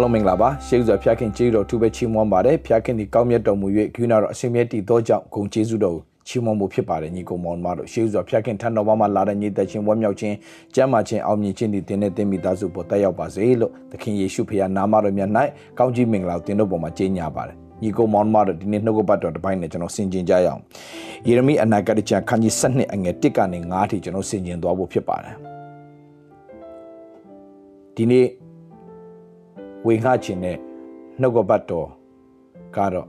အားလုံးမင်္ဂလာပါရှေးဥစွာဖျားခင်ကျေးဇူးတော်သူပဲချီးမွမ်းပါတယ်ဖျားခင်ဒီကောင်းမြတ်တော်မူ၍ဂုဏတော်အရှင်မြတ်တည်သောကြောင့်ဂုဏ်ကျေးဇူးတော်ကိုချီးမွမ်းမှုဖြစ်ပါတယ်ညီကောင်မောင်မတို့ရှေးဥစွာဖျားခင်ထံတော်မှာလာတဲ့ညီသက်ချင်းဝမ်းမြောက်ခြင်းကျမ်းမာခြင်းအောင်မြင်ခြင်းဒီတင်းနဲ့တင်းမိသားစုပေါ်တက်ရောက်ပါစေလို့သခင်ယေရှုဖခင်နာမတော်မြတ်၌ကောင်းကြီးမင်္ဂလာကိုတင်တို့ပေါ်မှာကြေညာပါတယ်ညီကောင်မောင်မတို့ဒီနေ့နှုတ်ကပတ်တော်တစ်ပိုင်းနဲ့ကျွန်တော်ဆင်ခြင်ကြရအောင်ယေရမိအနာဂတ်ကျမ်းခန်းကြီး7အငယ်1ကနေ9ထိကျွန်တော်ဆင်ခြင်သွားဖို့ဖြစ်ပါတယ်ဒီနေ့ ဝေငှခြင်းနဲ့နှုတ်ကပတ်တော်ကတော့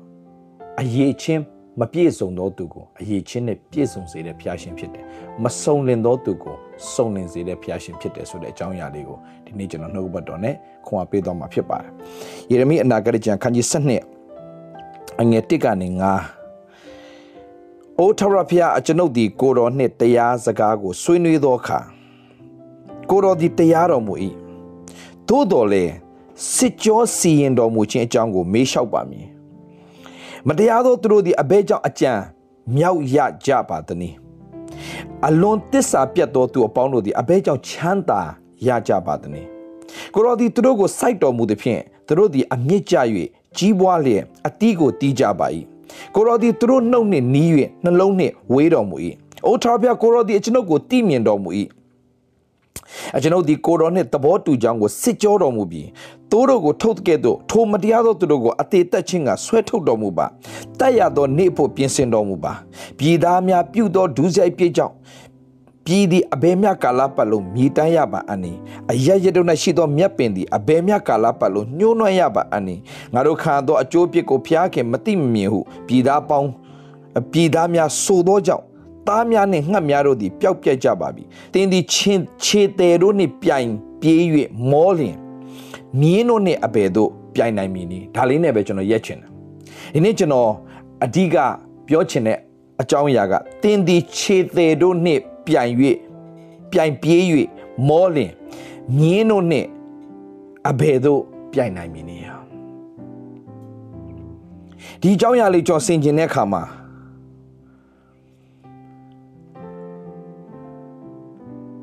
အရေးချင်းမပြည့်စုံသောသူကိုအရေးချင်းနဲ့ပြည့်စုံစေတဲ့ဖျားရှင်ဖြစ်တယ်။မစုံလင်သောသူကိုစုံလင်စေတဲ့ဖျားရှင်ဖြစ်တယ်ဆိုတဲ့အကြောင်းအရာလေးကိုဒီနေ့ကျွန်တော်နှုတ်ကပတ်တော်နဲ့ခွန်အားပေးသွားမှာဖြစ်ပါတယ်။ယေရမိအနာဂတ်ကျမ်းခန်းကြီး7အငယ်1ကနေ9အိုထရဖျားအကျွန်ုပ်ဒီကိုတော်နှင့်တရားစကားကိုဆွေးနွေးသောအခါကိုတော်ဒီတရားတော်မူ၏သို့တော်လည်း စစ်ကြောစီရင်တော်မူခြင်းအကြောင်းကိုမေးလျှောက်ပါမည်မတရားသောသူတို့သည်အဘဲကြောင့်အကြံမြောက်ရကြပါသည်။အလွန်တစ္ဆာပြတ်သောသူအပေါင်းတို့သည်အဘဲကြောင့်ချမ်းသာရကြပါသည်။ကိုရောသည်သူတို့ကိုစိုက်တော်မူသည်ဖြင့်သူတို့သည်အမြင့်ကြ၍ကြီးပွားလျက်အတီးကိုတီးကြပါ၏။ကိုရောသည်သူတို့နှုတ်နှင့်နီး၍နှလုံးနှင့်ဝေးတော်မူ၏။အိုထာဖျားကိုရောသည်အကျွန်ုပ်ကိုတိမြင်တော်မူ၏။ အကျွန်ုပ်ဒီကိုတော်နှင့်သဘောတူကြောင်းကိုစစ်ကြောတော်မူပြီးသူတို့ကိုထုတ်ကဲ့သို့ထိုမတရားသောသူတို့ကိုအသေးသက်ခြင်းကဆွဲထုတ်တော်မူပါတက်ရသောနေ့ဖို့ပြင်ဆင်တော်မူပါပြည်သားများပြုသောဒုစရိုက်ပြည့်ကြောင့်ပြည်သည်အဘယ်မြကာလပတ်လုံးမြည်တမ်းရပါအနိအရရတု၌ရှိသောမြတ်ပင်သည်အဘယ်မြကာလပတ်လုံးညှိုးနွမ်းရပါအနိငါတို့ခံသောအကျိုးပြစ်ကိုဖျားခင်မတိမမြင်ဟုပြည်သားပေါင်းပြည်သားများဆိုသောကြောင့် သားများနှင့်ငှက်များတို့သည်ပျောက်ပြက်ကြပါပြီ။တင်းသည်ချင်းခြေတယ်တို့နှင့်ပြိုင်ပြေး၍မောလျင်မြင်းတို့နှင့်အဘယ်သို့ပြိုင်နိုင်မည်နည်းဒါလေးနဲ့ပဲကျွန်တော်ရက်ချင်တယ်။ဒီနေ့ကျွန်တော်အဓိကပြောချင်တဲ့အကြောင်းအရာကတင်းသည်ခြေတယ်တို့နှင့်ပြိုင်၍ပြိုင်ပြေး၍မောလျင်မြင်းတို့နှင့်အဘယ်သို့ပြိုင်နိုင်မည်နည်းဒီအကြောင်းအရာလေးကျွန်တော်ဆင်ခြင်တဲ့အခါမှာ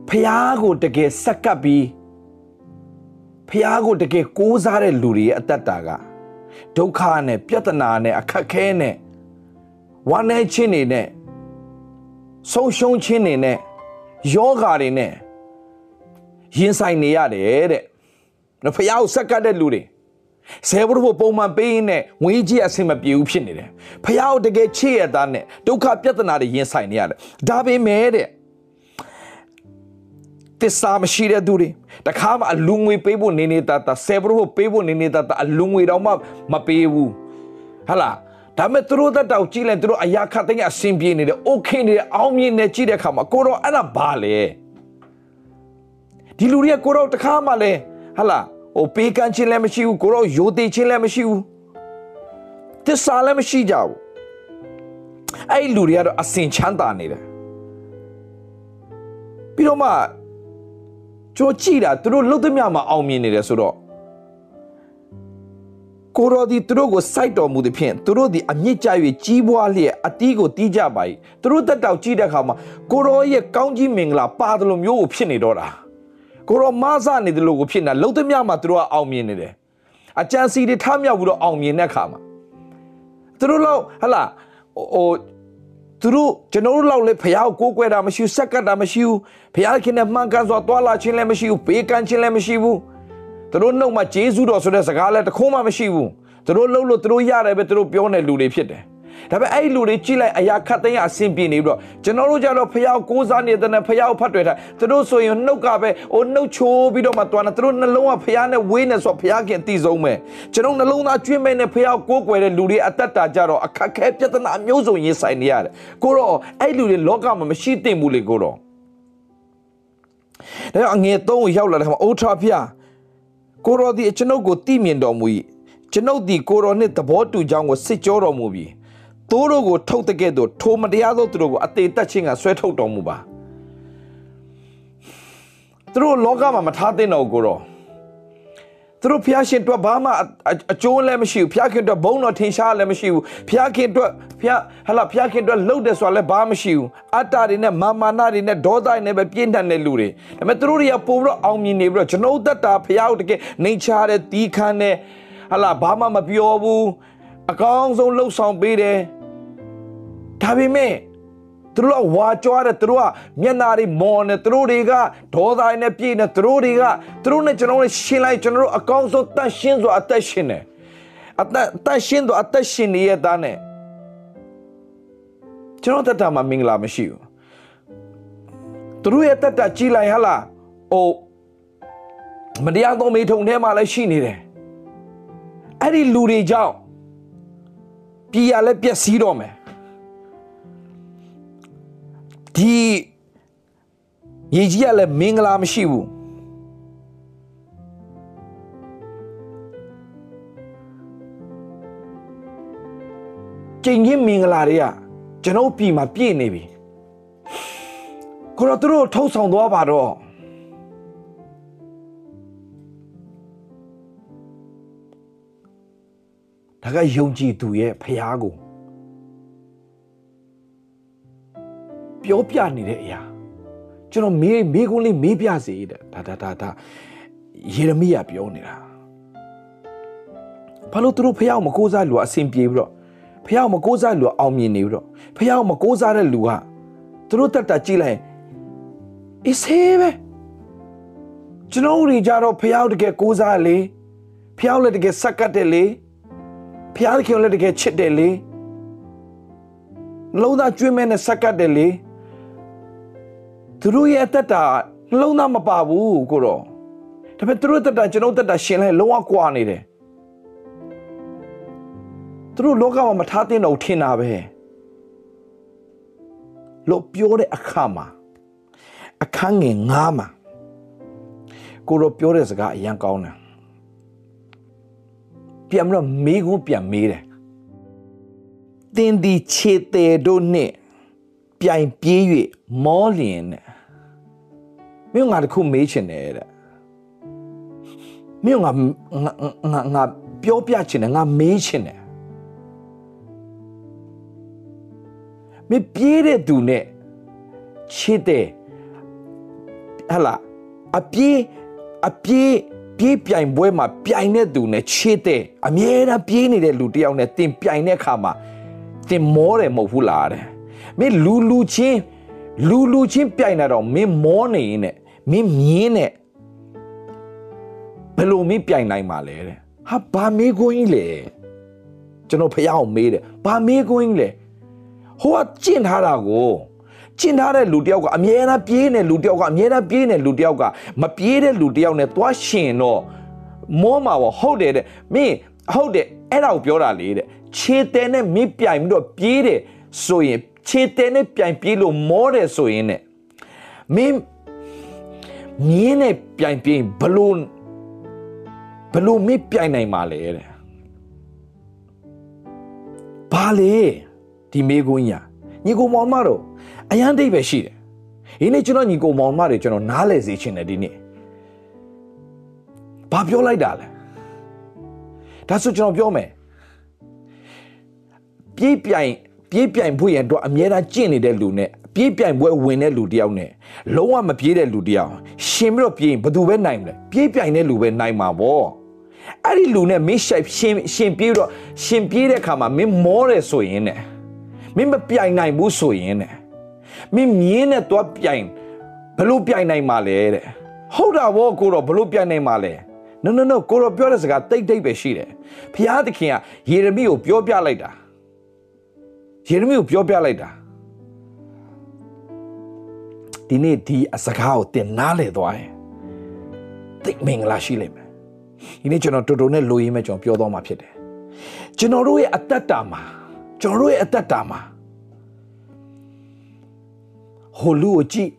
ဖះကိုတကယ်စက်ကပ်ပြီးဖះကိုတကယ်ကိုးစားတဲ့လူတွေရဲ့အသက်တာကဒုက္ခနဲ့ပြဿနာနဲ့အခက်ခဲနဲ့ဝမ်းနည်းခြင်းတွေနဲ့ဆုံးရှုံးခြင်းတွေနဲ့ယောဂါတွေနဲ့ရင်ဆိုင်နေရတယ်တဲ့နော်ဖះကိုစက်ကပ်တဲ့လူတွေဆယ်ဘုရားပုံမှန်ပေးရင်နဲ့ငွေကြီးအဆင်မပြေဘူးဖြစ်နေတယ်ဖះကိုတကယ်ချစ်ရတာနဲ့ဒုက္ခပြဿနာတွေရင်ဆိုင်နေရတယ်ဒါပေမဲ့တဲ့ တစ္ဆာမရှိတဲ့သူတွေတခါမှအလူငွေပေးဖို့နေနေတာတာဆယ်ဘရိုပေးဖို့နေနေတာတာအလူငွေတော့မှမပေးဘူးဟလာဒါမဲ့သူတို့တက်တောက်ကြည့်လိုက်သူတို့အရာခတ်သိမ်းအဆင်ပြေနေတယ်အိုကေနေတယ်အောင်မြင်နေကြည့်တဲ့အခါမှာကိုတော့အဲ့ဒါဘာလဲဒီလူတွေကကိုတော့တခါမှလည်းဟလာဟိုပေးကမ်းခြင်းလည်းမရှိဘူးကိုတော့ယိုသေးခြင်းလည်းမရှိဘူးတစ္ဆာလည်းမရှိကြဘူးအဲ့လူတွေကတော့အစင်ချမ်းသာနေတယ်ပြီးတော့မှ ကျွန်တော်ကြည့်တာသူတို့လှုပ်သမျှမှာအောင်မြင်နေတယ်ဆိုတော့ကိုရောဒီသူတို့ကိုစိုက်တော်မူသည်ဖြင့်သူတို့ဒီအမြင့်ကြ၍ကြီးပွားလျက်အတီးကိုတီးကြပါ၏သူတို့တက်တောက်ကြည့်တဲ့အခါမှာကိုရောရဲ့ကောင်းကြီးမင်္ဂလာပါတယ်လို့မျိုးကိုဖြစ်နေတော့တာကိုရောမဆနေတယ်လို့ကိုဖြစ်နေတာလှုပ်သမျှမှာသူတို့ကအောင်မြင်နေတယ်အကြံစီတွေထားမြောက်ပြီးတော့အောင်မြင်တဲ့အခါမှာသူတို့လောက်ဟလာဟို သူတို့ကျွန်တော်တို့လောက်လည်းဖះကိုကိုးကွယ်တာမရှိဘူးစက်ကတ်တာမရှိဘူးဖះခင်နဲ့မှန်ကန်စွာတွာလာခြင်းလည်းမရှိဘူးပေးကမ်းခြင်းလည်းမရှိဘူးသူတို့နှုတ်မှာဂျေဇုတော်ဆိုတဲ့စကားလည်းတခုမှမရှိဘူးသူတို့လှုပ်လို့သူတို့ရတယ်ပဲသူတို့ပြောနေလူတွေဖြစ်တယ် ဒါပေမဲ့အဲ့လူတွေကြည့်လိုက်အရာခတ်သိမ်းအဆင်ပြေနေပြီးတော့ကျွန်တော်တို့ကြတော့ဖះကိုးစားနေတဲ့နဲ့ဖះကိုဖတ်တွေ့တာသူတို့ဆိုရင်နှုတ်ကပဲဟိုနှုတ်ချိုးပြီးတော့မှတွားနေသူတို့နှလုံးကဖះနဲ့ဝေးနေဆိုဖះခင်တည်ဆုံးပဲကျွန်တော်နှလုံးသားကျွင်းမဲ့နဲ့ဖះကိုးကွယ်တဲ့လူတွေအသက်တာကြတော့အခက်ခဲပြဿနာအမျိုးစုံရင်ဆိုင်နေရတယ်ကိုတော့အဲ့လူတွေလောကမှာမရှိသင့်ဘူးလေကိုတော့ဒါကြောင့်အငယ်သုံးကိုရောက်လာတဲ့အခါမှာအိုးထဖះကိုရောဒီကျွန်ုပ်ကိုတိမြင်တော်မူ၏ကျွန်ုပ်ဒီကိုရောနှင့်သဘောတူကြောင်းကိုစစ်ကြောတော်မူပြီး သူတို့ကိုထုတ်တဲ့ကဲ့သို့ထိုမတရားသောသူတို့ကိုအသေးတက်ခြင်းကဆွဲထုတ်တော်မူပါသူတို့လောကမှာမထားသင့်တော့ကိုတော့သူတို့ဖျားရှင်အတွက်ဘာမှအကျိုးလည်းမရှိဘူးဖျားခင်အတွက်ဘုံတော်ထင်ရှားလည်းမရှိဘူးဖျားခင်အတွက်ဖျားဟလာဖျားခင်အတွက်လှုပ်တယ်ဆိုတာလည်းဘာမှမရှိဘူးအတ္တတွေနဲ့မာမာနတွေနဲ့ဒေါသတွေနဲ့ပဲပြင်းထန်တဲ့လူတွေဒါပေမဲ့သူတို့တွေကပို့ပြီးတော့အောင်မြင်နေပြီးတော့ကျွန်တော်တတ်တာဖျားကိုတကယ်နှိမ်ချတဲ့တီးခမ်းတဲ့ဟလာဘာမှမပြောဘူးအကောင်းဆုံးလှုပ်ဆောင်ပေးတယ် ဒါပေမဲ့သူတို့ကဝါကြွားတယ်သူတို့ကမျက်နာတွေမော်နေသူတို့တွေကဒေါသနဲ့ပြည့်နေသူတို့တွေကသူတို့နဲ့ကျွန်တော်တို့ရှင်းလိုက်ကျွန်တော်တို့အကောင်းဆုံးတတ်ရှင်းစွာအသက်ရှင်တယ်အသက်တတ်ရှင်းစွာအသက်ရှင်နေရတဲ့နဲ့ကျွန်တော်တတ်တာမှာမင်္ဂလာမရှိဘူးသူတို့ရဲ့တတ်တာကြီးလိုက်ဟလားအိုမတရားသောမေထုံထဲမှာလည်းရှိနေတယ်အဲ့ဒီလူတွေကြောင့်ပြည်ရလည်းပျက်စီးတော့မယ် ဒီရေကြီးကလည်းမင်္ဂလာမရှိဘူးကျင်ကြီးမင်္ဂလာတွေကကျွန်တော်ပြည်မှာပြည့်နေပြီကိုတော့သူတို့ထုတ်ဆောင်သွားပါတော့ဒါကယုံကြည်သူရဲ့ဖျားကို ပြောပြနေတဲ့အရာကျွန်တော်မေးမေးခွန်းလေးမေးပြစေတဲ့ဒါဒါဒါဒါယေရမိယပြောနေတာဘာလို့သူတို့ဖះမကိုးစားလူအဆင်ပြေပြီးတော့ဖះမကိုးစားလူအောင်မြင်နေပြီးတော့ဖះမကိုးစားတဲ့လူကသူတို့တက်တာကြည့်လိုက်အစ်ဆေးပဲကျွန်တော်တို့ကြတော့ဖះတကယ်ကိုးစားလေဖះလည်းတကယ်စက်ကတ်တယ်လေဖះတကယ်လည်းတကယ်ချစ်တယ်လေလုံးသားကျွေးမဲနဲ့စက်ကတ်တယ်လေ သူတို့ရဲ့အသက်တာနှလုံးသားမပါဘူးကိုတော့ဒါပေမဲ့သူတို့တက်တာကျွန်တော်တက်တာရှင်လဲလုံးဝကွာနေတယ်သူတို့လောကမှာမထားတဲ့တော့ထင်တာပဲလို့ပြောတဲ့အခါမှာအခန်းငယ်9မှာကိုတော့ပြောတဲ့စကားအရန်ကောင်းတယ်ပြန်ပြီးတော့မေးခွန်းပြန်မေးတယ်တင်းဒီခြေသေးတို့နဲ့ပြိုင်ပြေး၍မောလျင်နဲ့မ င်းငါတခုမေးချင်တယ်တဲ့မင်းငါငါငါပြောပြချင်တယ်ငါမေးချင်တယ်မင်းပြေးတဲ့သူနဲ့ချစ်တယ်ဟလာအပြေးအပြေးပြေးပြိုင်ပွဲမှာပြိုင်တဲ့သူနဲ့ချစ်တဲ့အမြဲတမ်းပြေးနေတဲ့လူတယောက်နဲ့တင်ပြိုင်တဲ့အခါမှာတင်မောတယ်မဟုတ်ဘူးလားတဲ့မင်းလူလူချင်းလူလူချင်းပြိုင်တာတော့မင်းမောနေရင်နဲ့ မင်းမြင်းနဲ့ဘယ်လိုမင်းပြိုင်နိုင်မှာလဲတဲ့ဟာဘာမေးခွန်းကြီးလဲကျွန်တော်ဖះအောင်မေးတယ်ဘာမေးခွန်းကြီးလဲဟိုကကျင့်ထားတာကိုကျင့်ထားတဲ့လူတယောက်ကအမြဲတမ်းပြေးနေလူတယောက်ကအမြဲတမ်းပြေးနေလူတယောက်ကမပြေးတဲ့လူတယောက်နဲ့သွားရှင်တော့မောမှာဟုတ်တယ်တဲ့မင်းဟုတ်တယ်အဲ့ဒါကိုပြောတာလေတဲ့ခြေတဲနဲ့မင်းပြိုင်ပြီးတော့ပြေးတယ်ဆိုရင်ခြေတဲနဲ့ပြိုင်ပြေးလို့မောတယ်ဆိုရင်နဲ့မင်း မြင်းနဲ့ပြိုင်ပြေးဘလို့ဘလို့မင်းပြိုင်နိုင်မှာလဲတဲ့ဘာလဲဒီမေကွန်းညာညီကိုမောင်မတို့အရန်တိတ်ပဲရှိတယ်ဒီနေ့ကျွန်တော်ညီကိုမောင်မတွေကျွန်တော်နားလဲစေချင်တယ်ဒီနေ့ဘာပြောလိုက်တာလဲဒါဆိုကျွန်တော်ပြောမယ်ပြေးပြိုင်ပြေးပြိုင်ဖို့ရန်တော့အများအားကျင့်နေတဲ့လူနဲ့ ပြေးပြိုင်ပွဲဝင်တဲ့လူတယောက်နဲ့လုံးဝမပြေးတဲ့လူတယောက်ရှင်ပြီးတော့ပြေးရင်ဘယ်သူပဲနိုင်မလဲပြေးပြိုင်တဲ့လူပဲနိုင်မှာပေါ့အဲ့ဒီလူနဲ့မင်းရှိုက်ရှင်ရှင်ပြေးတော့ရှင်ပြေးတဲ့အခါမှာမင်းမောတယ်ဆိုရင်နဲ့မင်းမပြိုင်နိုင်ဘူးဆိုရင်နဲ့မင်းမြင်းနဲ့သွားပြိုင်ဘလို့ပြိုင်နိုင်မှာလဲတဲ့ဟုတ်တာဗောကိုတော့ဘလို့ပြိုင်နိုင်မှာလဲ no no no ကိုတော့ပြောတဲ့စကားတိတ်တိတ်ပဲရှိတယ်ဖျားသခင်ကယေရမိကိုပြောပြလိုက်တာယေရမိကိုပြောပြလိုက်တာ ဒီနေ့ဒီအစကားကိုသင်နားလေသွားရင်သိမင်္ဂလာရှိလိမ့်မယ်ဒီနေ့ကျွန်တော်တော်တော်နဲ့လိုရင်းမဲ့ကျွန်တော်ပြောတော့မှာဖြစ်တယ်ကျွန်တော်တို့ရဲ့အသက်တာမှာကျွန်တော်တို့ရဲ့အသက်တာမှာဟိုလူကိုကြည့်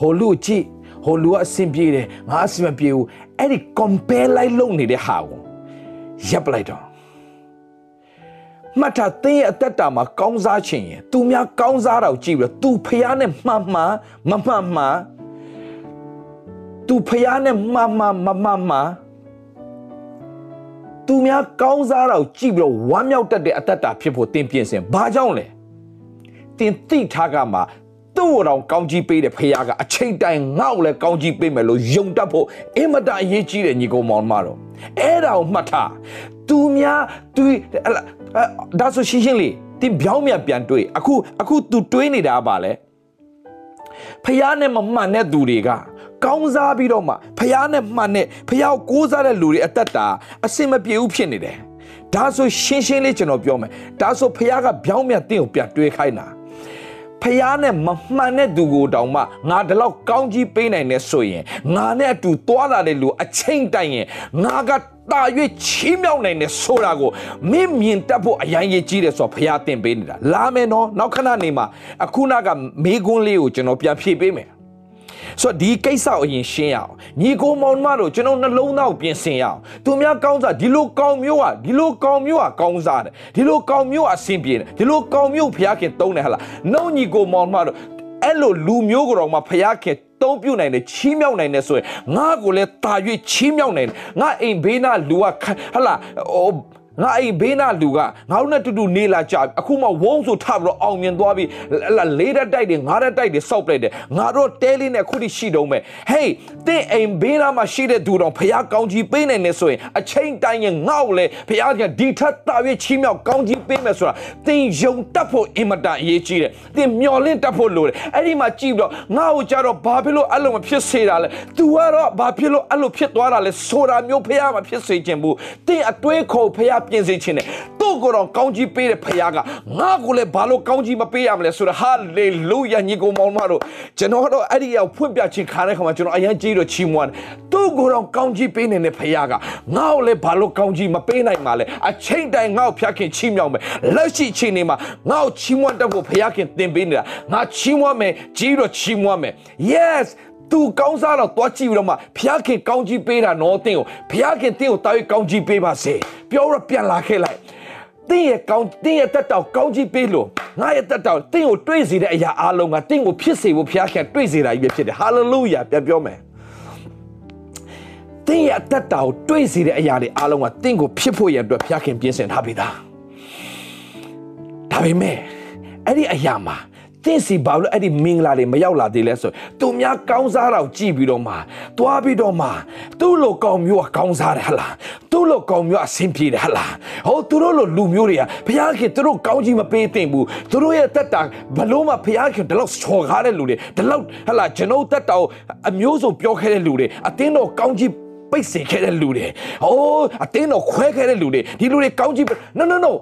ဟိုလူကိုကြည့်ဟိုလူကအဆင်ပြေတယ်ငါအဆင်မပြေဘူးအဲ့ဒီ compare လိုက်လုပ်နေတဲ့ဟာကိုရပ်ပလိုက်တော့ မှတ်ထားသင်ရဲ့အသက်တာမှာကောင်းစားခြင်းရင်သူများကောင်းစားတာကိုကြည့်ပြီးတော့ तू ဖျားနဲ့မှန်မှန်မမှန်မှန် तू ဖျားနဲ့မှန်မှန်မမှန်မှန်သူများကောင်းစားတာကိုကြည့်ပြီးတော့ဝမ်းမြောက်တတ်တဲ့အတ္တတာဖြစ်ဖို့တင်ပြင်ဆင်ဘာကြောင့်လဲတင်သိထားကမှသူ့ကိုယ်တော်ကောင်းကြီးပေးတဲ့ဖခင်ကအချိန်တိုင်ငေါ့လဲကောင်းကြီးပေးမယ်လို့ယုံတတ်ဖို့အင်မတန်အရေးကြီးတယ်ညီကောင်မောင်မတော်အဲ့ဒါကိုမှတ်ထား သူများသူဒါဆိုရှင်းရှင်းလေးတင်ပြောင်းပြန်ပြန်တွေးအခုအခု तू တွေးနေတာပါလဲဖះနဲ့မမှန်တဲ့သူတွေကကောင်းစားပြီးတော့မှဖះနဲ့မှန်တဲ့ဖះကိုကိုးစားတဲ့လူတွေအသက်တာအစင်မပြေဘူးဖြစ်နေတယ်ဒါဆိုရှင်းရှင်းလေးကျွန်တော်ပြောမယ်ဒါဆိုဖះကပြောင်းပြန်တင့်ကိုပြန်တွေးခိုင်းတာ ဖះနဲ့မမှန်တဲ့သူကိုတောင်မှငါဒီလောက်ကောင်းကြီးပေးနိုင်နေဆိုရင်ငါနဲ့အတူသွားလာတဲ့လူအချိန်တိုင်ရင်ငါကတာ၍ချီးမြှောက်နိုင်တယ်ဆိုတာကိုမင်းမြင်တတ်ဖို့အရင်ရေးကြီးတယ်ဆိုတော့ဖះတင်ပေးနေတာလာမယ်နော်နောက်ခဏနေမှာအခုနကမေးခွန်းလေးကိုကျွန်တော်ပြန်ဖြေပေးမယ် ဆိုတော့ဒီကိစ္စကိုအရင်ရှင်းရအောင်ညီကိုမောင်မတို့ကျွန်တော်နှလုံးသားကိုပြင်ဆင်ရအောင်သူများကောင်းစားဒီလိုကောင်းမျိုးอ่ะဒီလိုကောင်းမျိုးอ่ะကောင်းစားတယ်ဒီလိုကောင်းမျိုးอ่ะအဆင်ပြေတယ်ဒီလိုကောင်းမျိုးဖျားခင်တုံးတယ်ဟလားနှုံညီကိုမောင်မတို့အဲ့လိုလူမျိုးကတော့မှဖျားခင်တုံးပြုတ်နိုင်တယ်ချီးမြှောက်နိုင်တယ်ဆိုရင်ငါ့ကိုလည်းတာ၍ချီးမြှောက်နိုင်တယ်ငါအိမ်ဘေးနာလူကဟလာဟို ငါအဲ့ဘေးနာလူကငါတို့နဲ့တူတူနေလာကြအခုမှဝုန်းဆိုထပြီးတော့အောင်မြင်သွားပြီးလေးရက်တိုက်တွေငါးရက်တိုက်တွေစောက်ပလိုက်တယ်ငါတို့တဲလေးနဲ့အခုထိရှိတော့မယ်ဟေးတင့်အိမ်ဘေးနာမှာရှိတဲ့သူတော်ဖះကောင်းကြီးပေးနိုင်နေဆိုရင်အချိန်တိုင်းရင်ငေါ့လေဖះကဒီထက်တာ၍ချီးမြှောက်ကောင်းကြီးပေးမယ်ဆိုတာတင်ယုံတတ်ဖို့အင်မတန်အရေးကြီးတယ်တင်မျော်လင့်တတ်ဖို့လိုတယ်အဲ့ဒီမှာကြည့်ပြီးတော့ငါ့ကိုကြတော့ဘာဖြစ်လို့အဲ့လိုမဖြစ်စေတာလဲ तू ကတော့ဘာဖြစ်လို့အဲ့လိုဖြစ်သွားတာလဲဆိုတာမျိုးဖះမဖြစ်စေခြင်းဘူးတင်အတွေးခေါ်ဖះပြင်စေခြင်းနဲ့သူ့ကိုယ်တော်ကောင်းကြီးပေးတဲ့ဖခင်ကငါ့ကိုလည်းဘာလို့ကောင်းကြီးမပေးရမလဲဆိုတော့ဟာလေလုယာညီကောင်မောင်မတို့ကျွန်တော်တော့အဲ့ဒီရောက်ဖွင့်ပြခြင်းခါတဲ့ခါမှာကျွန်တော်အရင်ကြီးတော့ချီးမွမ်းတယ်သူ့ကိုယ်တော်ကောင်းကြီးပေးနေတဲ့ဖခင်ကငါ့ကိုလည်းဘာလို့ကောင်းကြီးမပေးနိုင်မှာလဲအချိန်တိုင်းငါ့ကိုဖျက်ခင်ချီးမြှောက်မယ်လက်ရှိအချိန်နေမှာငါ့ကိုချီးမွမ်းတတ်ဖို့ဖခင်သင်ပေးနေတာငါချီးမွမ်းမယ်ကြီးတော့ချီးမွမ်းမယ် yes သူကောင်းစားတော့တွားကြည့်ပြီးတော့မှဖျားခင်ကောင်းကြီးပေးတာနော်တင်းကိုဖျားခင်တင်းကိုတာ၍ကောင်းကြီးပေးပါစေပြောတော့ပြန်လာခဲ့လိုက်တင်းရဲ့ကောင်းတင်းရဲ့တက်တောက်ကောင်းကြီးပေးလို့ငါရဲ့တက်တောက်တင်းကိုတွေးစေတဲ့အရာအလုံးကတင်းကိုဖြစ်စေဖို့ဖျားခင်တွေးစေတာကြီးပဲဖြစ်တယ်ဟာလေလုယာပြန်ပြောမယ်တင်းရဲ့တက်တောက်တွေးစေတဲ့အရာတွေအလုံးကတင်းကိုဖြစ်ဖို့ရန်အတွက်ဖျားခင်ပြင်ဆင်ထားပေးတာဒါပေမဲ့အဲ့ဒီအရာမှာ သင်စီဘာလို့အဲ့ဒီမင်္ဂလာတွေမရောက်လာသေးလဲဆိုသူများကောင်းစားတာကိုကြည့်ပြီးတော့မှတွားပြီးတော့မှသူ့လိုကောင်းမျိုးကကောင်းစားတယ်ဟလားသူ့လိုကောင်းမျိုးအဆင်ပြေတယ်ဟလားဟောသူတို့လိုလူမျိုးတွေကဘုရားခင်သူတို့ကောင်းကြီးမပေးသင့်ဘူးသူတို့ရဲ့တက်တာဘလို့မှဘုရားခင်ဒီလောက်ချော်ကားတဲ့လူတွေဒီလောက်ဟလားကျွန်တော်တက်တာကိုအမျိုးစုံပြောခဲ့တဲ့လူတွေအတင်းတော့ကောင်းကြီးပိတ်စေခဲ့တဲ့လူတွေဟိုးအတင်းတော့ခွဲခဲ့တဲ့လူတွေဒီလူတွေကောင်းကြီး no no no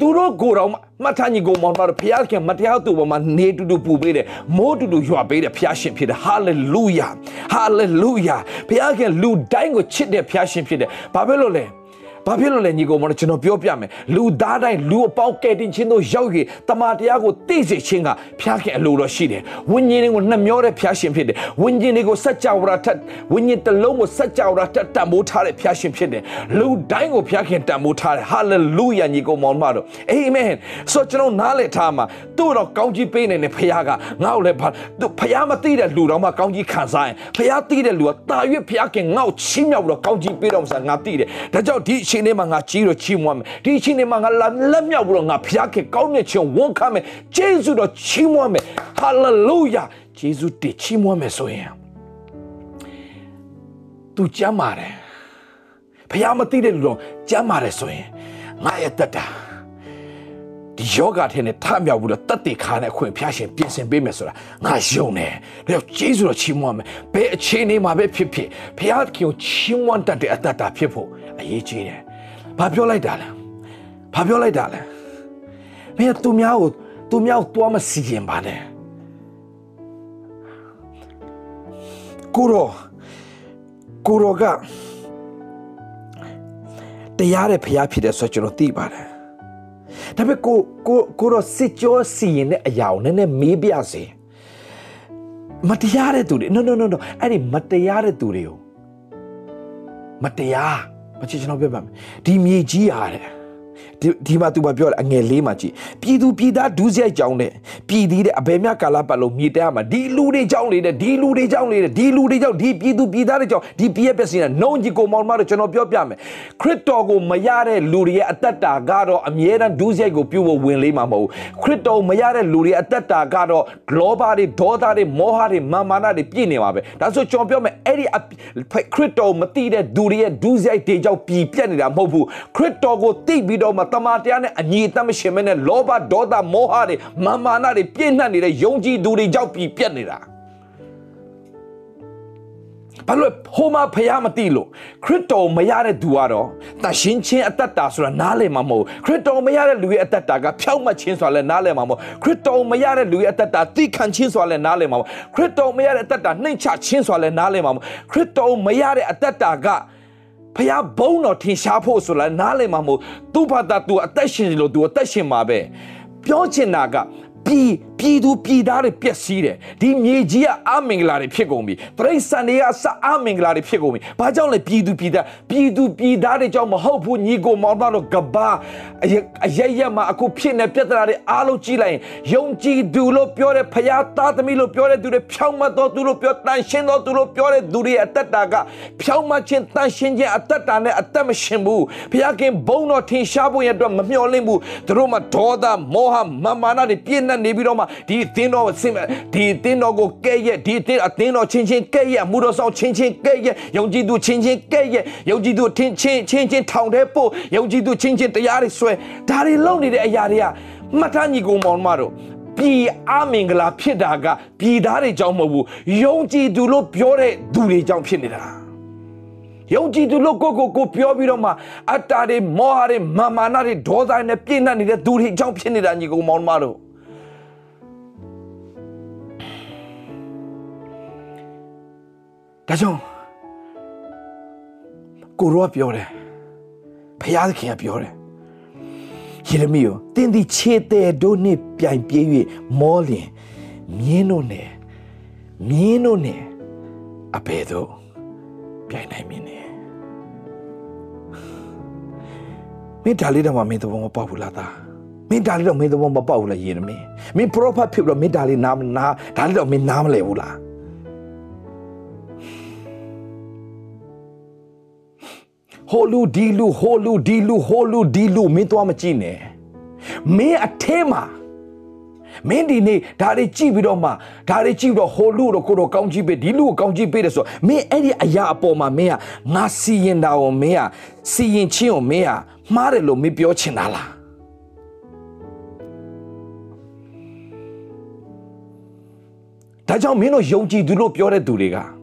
သူတို့ကိုယ်တော်မှတ်ထားညီကိုမောင်တော်ဘုရားခင်မတရားသူပေါ်မှာနေတူတူပူပေးတယ်မိုးတူတူရွာပေးတယ်ဘုရားရှင်ဖြစ်တယ်ဟာလေလုယာဟာလေလုယာဘုရားခင်လူတိုင်းကိုချစ်တဲ့ဘုရားရှင်ဖြစ်တယ်ဘာဖြစ်လို့လဲ ဘာဖြစ်လို့လဲညီကောင်မတို့ကျွန်တော်ပြောပြမယ်လူသားတိုင်းလူအပေါင်းကဲတင်ချင်းတို့ရောက်ရင်တမန်တရားကိုသိစေခြင်းကဖျားခင်အလိုတော်ရှိတယ်ဝိညာဉ်တွေကိုနှမျောတဲ့ဖျားရှင်ဖြစ်တယ်ဝိညာဉ်တွေကိုစัจ java ထက်ဝိညာဉ်တစ်လုံးကိုစัจ java ထက်တန်ဖိုးထားတဲ့ဖျားရှင်ဖြစ်တယ်လူတိုင်းကိုဖျားခင်တန်ဖိုးထားတယ်ဟာလေလုယာညီကောင်မောင်မတို့အာမင်ဆိုကျွန်တော်နားလည်ထားမှာသူ့တော့ကောင်းကြီးပေးနေတယ်ဖျားကငါ့ကိုလည်းသူဖျားမသိတဲ့လူတော်မှကောင်းကြီးခံစားရင်ဖျားသိတဲ့လူကတာ၍ဖျားခင်ငါ့ကိုချီးမြှောက်ပြီးတော့ကောင်းကြီးပေးတော်မှာငါသိတယ်ဒါကြောင့်ဒီချိန်လေးမှာငါကြီးတော့ချီးမွမ်းမယ်ဒီချိန်လေးမှာငါလက်မြောက်ပြီးတော့ငါဖျားခင်ကောင်းမြတ်ခြင်းဝန်ခံမယ်ဂျေဇုတော်ချီးမွမ်းမယ်ဟာလေလုယာဂျေဇုတည်ချီးမွမ်းမယ်ဆိုရင်သူကြမ်းပါတယ်ဖျားမသိတဲ့လူတော့ကြမ်းပါတယ်ဆိုရင်ငါရဲ့တက်တာ ဒီယောဂထဲနဲ့ထမြောက်ပြီးတော့တက်တေခါနဲ့အခွင့်ဖျားရှင်ပြင်ဆင်ပေးမယ်ဆိုတာငါယုံတယ်ဒါကြောင့်ဂျေဇုတော်ချီးမွမ်းမယ်ဘယ်အခြေအနေမှာပဲဖြစ်ဖြစ်ဖျားခင်ကိုချီးမွမ်းတတ်တဲ့အတ္တတာဖြစ်ဖို့အရေးကြီးတယ်ဘာပြောလိုက်တာလဲဘာပြောလိုက်တာလဲမင်းသူများကိုသူများကိုတွားမစီရင်ပါနဲ့ကိုရောကိုရောကတရားတဲ့ဖျားဖြစ်တယ်ဆိုတော့ကျွန်တော်သိပါတယ် ဒါပေမဲ့ကိုကိုကိုရောစစ်ကြောစီရင်တဲ့အရာကိုနည်းနည်းမေးပြစေမတရားတဲ့သူတွေ no no no no အဲ့ဒီမတရားတဲ့သူတွေကိုမတရားမချစ်ကျွန်တော်ပြောပါမယ်ဒီမြေကြီးဟာတဲ့ ဒီမှာသူမပြောတယ်အငယ်လေးမှာကြည့်ပြည်သူပြည်သားဒုစရိုက်ကြောင်းတဲ့ပြည်သည်တဲ့အဘယ်မြကာလပတ်လုံးမြေတဲမှာဒီလူတွေကြောင်းလေတဲ့ဒီလူတွေကြောင်းလေတဲ့ဒီလူတွေကြောင်းဒီပြည်သူပြည်သားတွေကြောင်းဒီပြည်ရဲ့ပစ္စည်းနဲ့နှုံကြီးကိုမောင်မတို့ကျွန်တော်ပြောပြမယ်ခရစ်တော်ကိုမရတဲ့လူတွေရဲ့အသက်တာကတော့အမြဲတမ်းဒုစရိုက်ကိုပြုဖို့ဝင်လေးမှာမဟုတ်ဘူးခရစ်တော်မရတဲ့လူတွေရဲ့အသက်တာကတော့ဂလောဘတွေဒေါသတွေမောဟတွေမာမာနတွေပြည့်နေပါပဲဒါဆိုကျွန်တော်ပြောမယ်အဲ့ဒီခရစ်တော်မသိတဲ့သူတွေရဲ့ဒုစရိုက်တွေကြောင့်ပြည်ပြတ်နေတာမဟုတ်ဘူးခရစ်တော်ကိုသိပြီးတော့မှတမန်တရားနဲ့အညီအသက်မရှင်မနဲ့လောဘဒေါသမောဟတွေမာမာနတွေပြည့်နှက်နေတဲ့ယုံကြည်သူတွေကြောင့်ပြည်ပြတ်နေတာဘာလို့ဟိုမှာဖျားမသိလို့ခရစ်တော်မရတဲ့သူကတော့တရှင်ချင်းအသက်တာဆိုတာနားလည်မှာမဟုတ်ခရစ်တော်မရတဲ့လူရဲ့အသက်တာကဖြောက်မှတ်ခြင်းဆိုတာလည်းနားလည်မှာမဟုတ်ခရစ်တော်မရတဲ့လူရဲ့အသက်တာသိခံခြင်းဆိုတာလည်းနားလည်မှာမဟုတ်ခရစ်တော်မရတဲ့အသက်တာနှိမ့်ချခြင်းဆိုတာလည်းနားလည်မှာမဟုတ်ခရစ်တော်မရတဲ့အသက်တာက ဖျားဘုံတော်ထင်ရှားဖို့ဆိုတာနားလည်မှာမဟုတ်သူ့ဘာသာသူအသက်ရှင်လို့သူအသက်ရှင်မှာပဲပြောချင်တာကပြည် ပြည်သူပြည်သားတွေပျက်စီးတယ်ဒီမြေကြီးကအမင်္ဂလာတွေဖြစ်ကုန်ပြီတရိษံတွေကစအမင်္ဂလာတွေဖြစ်ကုန်ပြီဘာကြောင့်လဲပြည်သူပြည်သားပြည်သူပြည်သားတွေကြောင့်မဟုတ်ဘူးညီကိုမောင်မတို့ကဘာအရရမှာအခုဖြစ်နေပြဿနာတွေအားလုံးကြည့်လိုက်ရင်ယုံကြည်သူလို့ပြောတဲ့ဖရာသားသမီးလို့ပြောတဲ့သူတွေဖြောင်းမတော်သူလို့ပြောတန်ရှင်းတော်သူလို့ပြောတဲ့သူတွေအသက်တာကဖြောင်းမခြင်းတန်ရှင်းခြင်းအသက်တာနဲ့အသက်မရှင်ဘူးဖရာခင်ဘုံတော်ထင်ရှားဖို့ရတော့မမျှော်လင့်ဘူးသူတို့မှာဒေါသမောဟမာမာနတွေပြည့်နှက်နေပြီးတော့မှဒီအသင်းတော်ဆင်ဒီအသင်းတော်ကိုကဲ့ရဲ့ဒီအသင်းအသင်းတော်ချင်းချင်းကဲ့ရဲ့မှုတော်ဆောင်ချင်းချင်းကဲ့ရဲ့ယုံကြည်သူချင်းချင်းကဲ့ရဲ့ယုံကြည်သူထင်းချင်းချင်းချင်းထောင်တဲ့ပို့ယုံကြည်သူချင်းချင်းတရားတွေဆွဲဒါတွေလုပ်နေတဲ့အရာတွေကမှတ်သားညီကောင်မောင်မတို့ပြည်အမင်္ဂလာဖြစ်တာကပြည်သားတွေကြောင့်မဟုတ်ဘူးယုံကြည်သူလို့ပြောတဲ့သူတွေကြောင့်ဖြစ်နေတာယုံကြည်သူလို့ကိုကိုကိုပြောပြီးတော့မှအတ္တတွေမောဟတွေမာမာနတွေဒေါသတွေနဲ့ပြည့်နှက်နေတဲ့သူတွေအကြောင်းဖြစ်နေတာညီကောင်မောင်မတို့ ဒါကြောင့်ကိုရောပြောတယ်ဖယားသခင်ကပြောတယ်ယေရမိယတင်းဒီခြေတဲ့တို့နှင့်ပြိုင်ပြေး၍မောလျင်မြင်းတို့နဲ့မြင်းတို့နဲ့အဘယ်သို့ပြိုင်နိုင်မင်းနဲ့မင်းဒါလေးတော့မင်းသဘောမပေါက်ဘူးလားသားမင်းဒါလေးတော့မင်းသဘောမပေါက်ဘူးလားယေရမိမင်းပရောဖက်ဖြစ်ပြီးတော့မင်းဒါလေးနားနားဒါလေးတော့မင်းနားမလဲဘူးလား ဟိုလူဒီလူဟိုလူဒီလူဟိုလူဒီလူမင်းသွားမကြည့်နဲ့မင်းအထဲမှာမင်းဒီနေ့ဒါတွေကြည့်ပြီးတော့မှဒါတွေကြည့်ပြီးတော့ဟိုလူတော့ကိုတော့ကောင်းကြည့်ပေးဒီလူကိုကောင်းကြည့်ပေးတယ်ဆိုမင်းအဲ့ဒီအရာအပေါ်မှာမင်းကငါစီရင်တာကိုမင်းကစီရင်ချင်းကိုမင်းကမှားတယ်လို့မင်းပြောချင်တာလားဒါကြောင့်မင်းတို့ယုံကြည်သူလို့ပြောတဲ့သူတွေက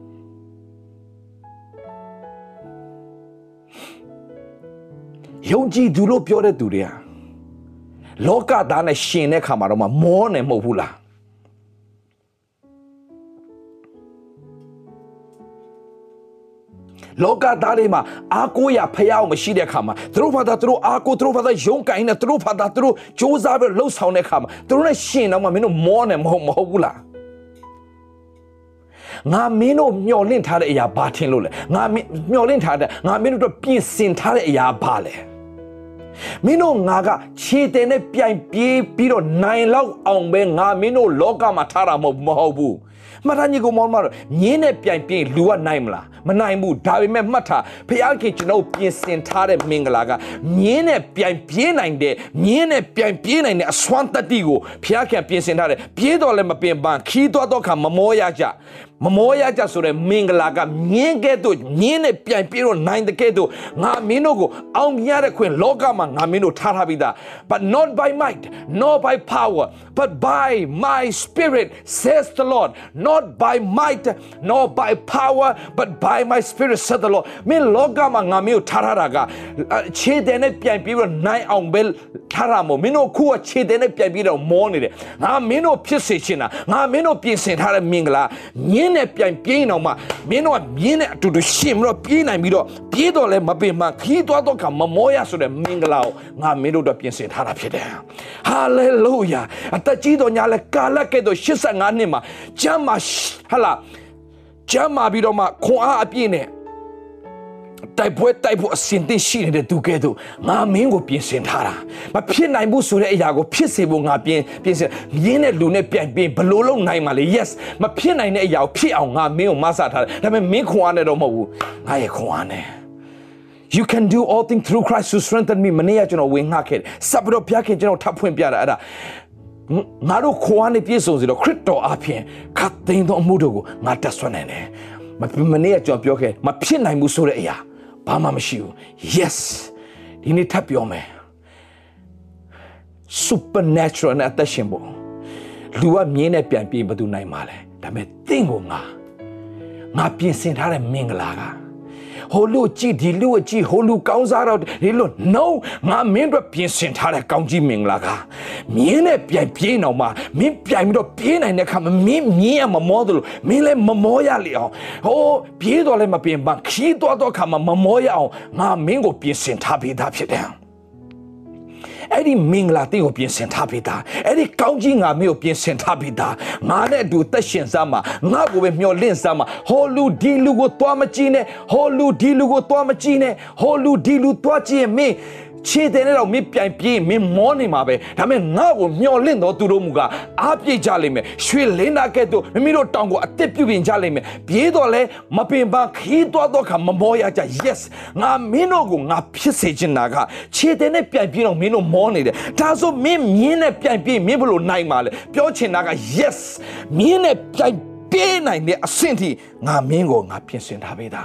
ယုံကြည်သူလို့ပြောတဲ့သူတွေကလောကသားနဲ့ရှင်တဲ့ခါမှာတော့မောနေမဟုတ်ဘူးလားလောကသားတွေမှာအာကိုရဖျားအောင်မရှိတဲ့ခါမှာသူတို့ဘာသာသူတို့အာကိုသူတို့ဘာသာယုံကိုင်းနေသူတို့ဘာသာသူတို့စ조사ပြီးလှုပ်ဆောင်တဲ့ခါမှာသူတို့နဲ့ရှင်တော့မှမင်းတို့မောနေမဟုတ်မဟုတ်ဘူးလားငါမင်းတို့မျော်လင့်ထားတဲ့အရာဘာထင်လို့လဲငါမျော်လင့်ထားတဲ့ငါမင်းတို့ပြင်ဆင်ထားတဲ့အရာဘာလဲ မင်းတို့ငါကခြေတင်နဲ့ပြိုင်ပြေးပြီးတော့နိုင်လောက်အောင်ပဲငါမင်းတို့လောကမှာထားတာမဟုတ်ဘူးမှတ်ထားညီကောင်မောင်မတို့မြင်းနဲ့ပြိုင်ပြင်းလူကနိုင်မလားမနိုင်ဘူးဒါပေမဲ့မှတ်ထားဖခင်ကျွန်တော်ပြင်ဆင်ထားတဲ့မင်္ဂလာကမြင်းနဲ့ပြိုင်ပြေးနိုင်တဲ့မြင်းနဲ့ပြိုင်ပြေးနိုင်တဲ့အစွမ်းတတိကိုဖခင်ပြင်ဆင်ထားတယ်ပြေးတော့လည်းမပင်ပန်းခီးသွားတော့ခါမမောရကြ မမောရကြဆိုတဲ့မင်္ဂလာကမြင်းကဲ့သို့မြင်းနဲ့ပြိုင်ပြေတော့နိုင်တဲ့ကဲ့သို့ငါမင်းတို့ကိုအောင်မြင်ရတဲ့ခွင့်လောကမှာငါမင်းတို့ထားထားပြီးသား but not by might nor by power but by my spirit says the lord not by might nor by power but by my spirit said the lord မင်းလောကမှာငါမင်းကိုထားထားတာကခြေတဲ့နဲ့ပြိုင်ပြေတော့နိုင်အောင်ပဲထားတာမို့မင်းတို့ခုကခြေတဲ့နဲ့ပြိုင်ပြေတော့မောနေတယ်ငါမင်းတို့ဖြစ်စေချင်တာငါမင်းတို့ပြင်ဆင်ထားတဲ့မင်္ဂလာမြင်းနဲ့ပြိုင်ပြေးအောင်မှမင်းတို့ကမြင်းနဲ့အတူတူရှင်ပြီးတော့ပြေးနိုင်ပြီးတော့ပြေးတော့လဲမပင်မခီးသွားတော့ကမမောရဆိုတဲ့မင်္ဂလာကိုငါမင်းတို့တော့ပြင်ဆင်ထားတာဖြစ်တယ်ဟာလေလုယာအသက်ကြီးတော်ညာလဲကာလကဲ့သို့85နှစ်မှာကျမ်းမှာဟလာကျမ်းမာပြီးတော့မှခွန်အားအပြည့်နဲ့ တိုက်ပွဲတိုက်ဖို့အစဉ်သင့်ရှိနေတဲ့သူကဲ့သို့ငါမင်းကိုပြင်ဆင်ထားတာမဖြစ်နိုင်ဘူးဆိုတဲ့အရာကိုဖြစ်စေဖို့ငါပြင်ပြင်ဆင်ရင်းတဲ့လူနဲ့ပြိုင်ပြင်ဘလို့လုံးနိုင်မှာလဲ yes မဖြစ်နိုင်တဲ့အရာကိုဖြစ်အောင်ငါမင်းကိုမဆထားတယ်ဒါပေမဲ့မင်းခွန်အားနဲ့တော့မဟုတ်ဘူးငါရဲ့ခွန်အားနဲ့ You can do all things through Christ who strengthen me မနေ့ကကျွန်တော်ဝင်ငှခဲ့စပ်ပြီးတော့ဘုရားခင်ကျွန်တော်ထပ်ဖွင့်ပြတာအဲ့ဒါငါတို့ခွန်အားနဲ့ပြည့်စုံစေတော့ခရစ်တော်အပြင်ခတ်သိမ်းသောအမှုတို့ကိုငါတက်ဆွမ်းနိုင်တယ် မနေ့ကကျွန်တော်ပြောခဲ့မဖြစ်နိုင်ဘူးဆိုတဲ့အရာဘာမှမရှိဘူး yes ဒီနေ့ထပ်ပြောမယ် supernatural နဲ့အသက်ရှင်ဖို့လူကမြင်းနဲ့ပြန်ပြေးဘယ်သူနိုင်မှာလဲဒါပေမဲ့တင့်ကိုငါငါပြင်ဆင်ထားတဲ့မင်္ဂလာက ဟိုလူကြည့်ဒီလူကြည့်ဟိုလူကောင်းစားတော့ဒီလူ no ငါမင်းတို့ပြင်ဆင်ထားတဲ့ကောင်းကြီးမင်္ဂလာကမြင်းနဲ့ပြန်ပြေးအောင်မှမင်းပြန်ပြီးတော့ပြေးနိုင်တဲ့ခါမှာမင်းမြင်းရမမောတယ်လို့မင်းလည်းမမောရလေအောင်ဟိုပြေးတော့လည်းမပြင်ပန်းခီးသွားတော့ခါမှာမမောရအောင်ငါမင်းကိုပြင်ဆင်ထားပေးတာဖြစ်တယ် အဲ့ဒီမင်္ဂလာတင်းကိုပြင်ဆင်ထားပေးတာအဲ့ဒီကောင်းကြီးငါမျိုးကိုပြင်ဆင်ထားပေးတာငါနဲ့အတူသက်ရှင်စမ်းမှာငါကိုပဲမျှော်လင့်စမ်းမှာဟောလူဒီလူကိုသွားမကြည့်နဲ့ဟောလူဒီလူကိုသွားမကြည့်နဲ့ဟောလူဒီလူသွားကြည့်ရင်မင်း ခြေတယ်နဲ့တော့မင်းပြိုင်ပြေးမင်းမောနေမှာပဲဒါပေမဲ့ငါ့ကိုမျောလင့်တော့သူတို့မူကအားပြည့်ကြလိမ့်မယ်ရွှေလင်းနာကဲ့သို့မိမိတို့တောင်ကိုအသက်ပြုပြင်ကြလိမ့်မယ်ပြေးတော့လဲမပင်ပန်းခီးသွားတော့ခါမမောရကြ yes ငါမင်းတို့ကိုငါဖြစ်စေချင်တာကခြေတယ်နဲ့ပြိုင်ပြေးတော့မင်းတို့မောနေတယ်ဒါဆိုမင်းမြင်းနဲ့ပြိုင်ပြေးမင်းဘလို့နိုင်မှာလဲပြောချင်တာက yes မြင်းနဲ့ပြိုင်ပြေးနိုင်တဲ့အဆင့်ထိငါမင်းကိုငါပြင်ဆင်ထားပေးတာ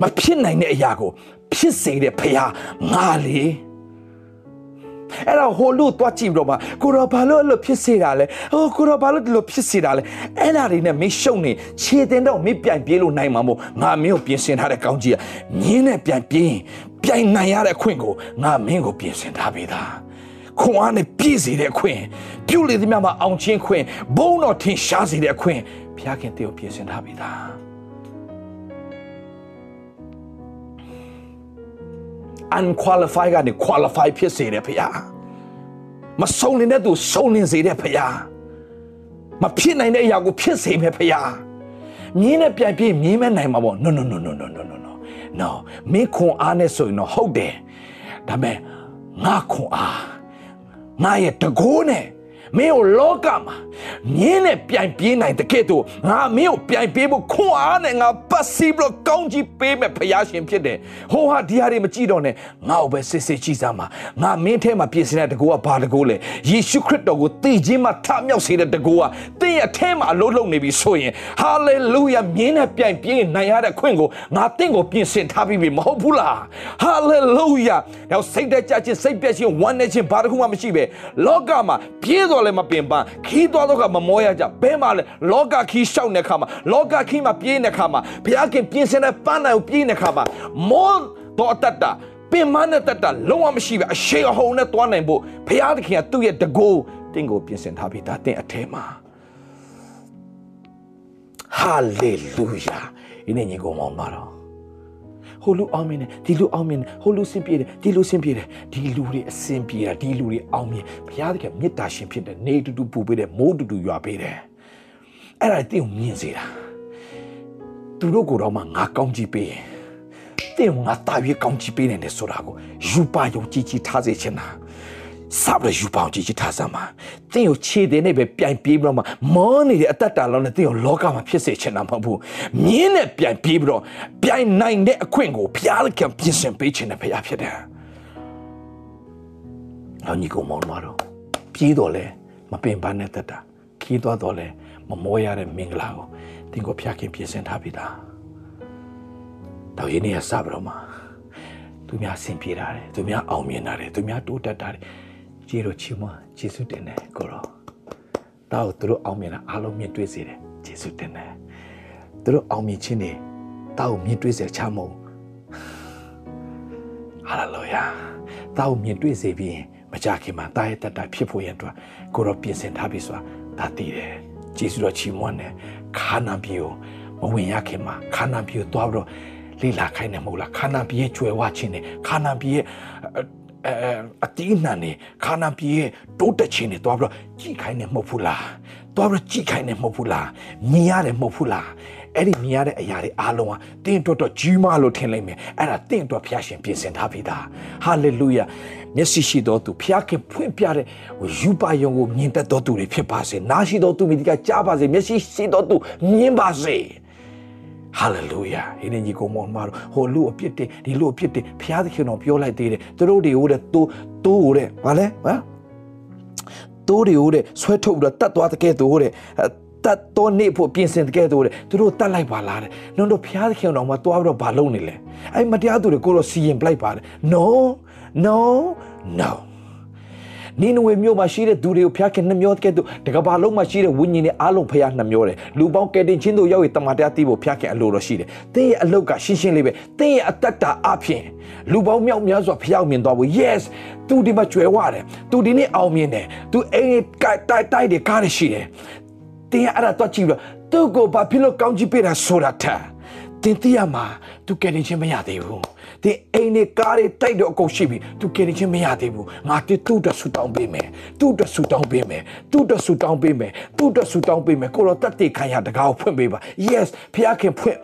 မဖြစ်နိုင်တဲ့အရာကို ဖြစ်စေတဲ့ဖခင်ငါလေအဲ့တော့ဟိုလူတော့ကြည့်တော့မှကိုရောဘာလို့အဲ့လိုဖြစ်စေတာလဲဟိုကိုရောဘာလို့ဒီလိုဖြစ်စေတာလဲအဲ့ဒါတွေနဲ့မင်းရှုံနေခြေတင်တော့မင်းပြိုင်ပြေးလို့နိုင်မှာမို့ငါမင်းကိုပြင်ဆင်ထားတဲ့ကောင်းကြီးကမြင်းနဲ့ပြိုင်ပြေးရင်ပြိုင်နိုင်ရတဲ့အခွင့်ကိုငါမင်းကိုပြင်ဆင်ထားပေးတာခွန်အားနဲ့ပြည့်စေတဲ့အခွင့်ပြုလေသမျှမှာအောင်ချင်းခွင့်ဘုံတော်ထင်ရှားစေတဲ့အခွင့်ဘုရားခင်တည်းကိုပြင်ဆင်ထားပေးတာ unqualified ကနေ qualify ဖြစ်စေတယ်ဖခင်မစုံလင်တဲ့သူစုံလင်စေတဲ့ဖခင်မဖြစ်နိုင်တဲ့အရာကိုဖြစ်စေမယ်ဖခင်မြင်းနဲ့ပြန်ပြေးမြင်းမဲ့နိုင်မှာပေါ့ no no no no no no no no no မင်းခွန်အားနဲ့ဆိုရင်တော့ဟုတ်တယ်ဒါပေမဲ့ငါခွန်အားငါရဲ့တကိုးနဲ့ မင်းကိုလောကမှာမြင်းနဲ့ပြိုင်ပြေးနိုင်တဲ့ကဲ့သို့ငါမင်းကိုပြိုင်ပြေးဖို့ခွန်အားနဲ့ငါပတ်စီပြီးတော့ကောင်းကြီးပေးမဲ့ဖယားရှင်ဖြစ်တယ်ဟိုဟာဒီဟာတွေမကြည့်တော့နဲ့ငါ့ကိုပဲစစ်စစ်ကြည့်စမ်းပါငါမင်းထဲမှာပြင်ဆင်တဲ့တကူကဘာတကူလဲယေရှုခရစ်တော်ကိုသိခြင်းမှာထမြောက်စေတဲ့တကူကသင်ရဲ့အထဲမှာအလုံးလုံးနေပြီဆိုရင်ဟာလေလုယာမြင်းနဲ့ပြိုင်ပြေးနိုင်ရတဲ့ခွင့်ကိုငါတင့်ကိုပြင်ဆင်ထားပြီးပြီမဟုတ်ဘူးလားဟာလေလုယာတော့စိတ်တကြခြင်းစိတ်ပြည့်ခြင်းဝမ်းနေခြင်းဘာတခုမှမရှိပဲလောကမှာပြေးတော်လည်းမပင်ပန်းခီးသွားတော့ကမမောရကြဘဲမှာလဲလောကခီးရှောက်နေခါမှာလောကခီးမှာပြေးနေခါမှာဘုရားခင်ပြင်ဆင်တဲ့ပန်းနိုင်ကိုပြေးနေခါမှာမောတော့တတ်တာပင်မနဲ့တတ်တာလုံးဝမရှိပဲအရှိအဟုန်နဲ့သွားနိုင်ဖို့ဘုရားသခင်ကသူ့ရဲ့တကူတင့်ကိုပြင်ဆင်ထားပြီးဒါတင့်အထဲမှာဟာလေလုယာဒီနေ့ညီကောင်မောင်ပါတော့ ဟိုလူအောင်မြင်တယ်ဒီလူအောင်မြင်တယ်ဟိုလူစင်ပြေတယ်ဒီလူစင်ပြေတယ်ဒီလူတွေအစင်ပြေတာဒီလူတွေအောင်မြင်ဘုရားသခင်မေတ္တာရှင်ဖြစ်တယ်နေတူတူပူပေးတယ်မိုးတူတူရွာပေးတယ်အဲ့ဒါတင်းကိုမြင်စေတာသူတို့ကိုတော့မှငါကောင်းကြည့်ပေးရင်တင်းငါတာရွေးကောင်းကြည့်ပေးနေတယ်ဆိုတာကိုယူပါယုံကြည်ကြည်ထားစေချင်တာ စပ်ရယူပေါင်းကြည့်ချထားစမ်းပါတင်းကိုခြေတင်နဲ့ပဲပြိုင်ပြေးပြီးတော့မှမောနေတဲ့အတ္တတာလုံးနဲ့တင်းကိုလောကမှာဖြစ်စေချင်တာမဟုတ်ဘူးမြင်းနဲ့ပြိုင်ပြေးပြီးတော့ပြိုင်နိုင်တဲ့အခွင့်ကိုဘုရားကပြင်ဆင်ပေးခြင်းနဲ့ဘုရားဖြစ်တယ်။နောက်ညီကောင်မောင်တို့ပြေးတော့လဲမပင်ပန်းတဲ့တတ်တာခီးသွားတော့လဲမမောရတဲ့မင်္ဂလာကိုတင်းကိုဘုရားခင်ပြင်ဆင်ထားပြီသား။တော့ယနေ့ကစပြီးတော့မှသူများဆင်ပြေတာတယ်သူများအောင်မြင်တာတယ်သူများတိုးတက်တာတယ် ကျေတော်ချီးမွမ်းယေရှုတင်တယ်ကိုရောတောက်သူတို့အောင်မြင်တာအားလုံးမြင်တွေ့စေတယ်ယေရှုတင်တယ်သူတို့အောင်မြင်ခြင်းတွေတောက်မြင်တွေ့စေချမဟုတ်ဟာလေလုယာတောက်မြင်တွေ့စေပြီးမကြခင်မှာတာရဲ့တတဖြစ်ဖို့ရန်အတွက်ကိုရောပြင်ဆင်ထားပြီဆိုတာဒါတည်တယ်ယေရှုတော်ချီးမွမ်းတယ်ခါနာပြေကိုမဝင်ရခင်မှာခါနာပြေကိုတွားပြီးတော့လေ့လာခိုင်းတယ်မဟုတ်လားခါနာပြေရဲ့ကျွယ်ဝခြင်းနဲ့ခါနာပြေရဲ့ အဲအတီးနှံနေခါနာပြေရဲ့တိုးတက်ခြင်းတွေတွားပြီးတော့ကြည်ခိုင်းနေမဟုတ်ဘူးလားသွားပြီးကြည့်ခိုင်းတယ်မဟုတ်ဘူးလားမြင်ရတယ်မဟုတ်ဘူးလားအဲ့ဒီမြင်ရတဲ့အရာတွေအားလုံးဟာတင်းတော်တော်ကြီးမားလို့ထင်လိုက်မယ်အဲ့ဒါတင်းတော်ဖျားရှင်ပြင်ဆင်ထားပြီသားဟာလေလုယာမျက်စိရှိတော်သူဖျားခင်ဖွင့်ပြတဲ့ယူပါယုံကိုမြင်တတ်တော်သူတွေဖြစ်ပါစေနားရှိတော်သူမိဒီကကြားပါစေမျက်စိရှိတော်သူမြင်ပါစေ ဟာလေလုယာဒီနေ့ညီကောင်မောင်မတို့ဟိုလူအပြစ်တင်ဒီလူအပြစ်တင်ဖျားသခင်တော်ပြောလိုက်သေးတယ်သူတို့တွေကိုတဲ့တိုးတိုးတဲ့ဗာလဲဟမ်တိုးတွေကိုတဲ့ဆွဲထုတ်ပြီးတော့တတ်သွားတဲ့ကဲ့သို့တဲ့တတ်တော်နေဖို့ပြင်ဆင်တဲ့ကဲ့သို့တဲ့သူတို့တတ်လိုက်ပါလားတဲ့နှုတ်တို့ဖျားသခင်တော်မှာတွားပြီးတော့ဘာလုပ်နေလဲအဲ့မတရားသူတွေကိုတော့စီရင်ပလိုက်ပါတယ် no no no နိနဝေမြို့မှာရှိတဲ့သူတွေကိုဖျားခင်နှမျောကဲ့သို့တကဘာလုံးမှာရှိတဲ့ဝိညာဉ်တွေအားလုံးဖျားနှမျောတယ်လူပေါင်းကဲတင်ချင်းတို့ရောက်ရတမန်တရားသိဖို့ဖျားခင်အလိုတော်ရှိတယ်တင်းရဲ့အလုတ်ကရှင်းရှင်းလေးပဲတင်းရဲ့အတ္တတာအဖြစ်လူပေါင်းမြောက်များစွာဖျားမြင်သွားဖို့ yes သူဒီမှာကျွယ်ဝတယ်သူဒီနေ့အောင်မြင်တယ်သူအိမ်တိုက်တိုက်တိုက်တွေကားရရှိတယ်တင်းရဲ့အဲ့ဒါတော့ကြည့်ပြီးတော့သူ့ကိုဘာဖြစ်လို့ကောင်းကြီးပေးတာဆိုတာထားတင်းတီးရမှာသူကယ်တင်ခြင်းမရသေးဘူး ဒီအိမ်နဲ့ကားတွေတိုက်တော့အကုန်ရှိပြီသူကယ်တင်ခြင်းမရသေးဘူးငါတိသူ့အတွက်ဆူတောင်းပေးမယ်သူ့အတွက်ဆူတောင်းပေးမယ်သူ့အတွက်ဆူတောင်းပေးမယ်သူ့အတွက်ဆူတောင်းပေးမယ်ကိုတော့တတ်တိခံရတကားကိုဖွင့်ပေးပါ yes ဖခင်ခင်ဖွင့်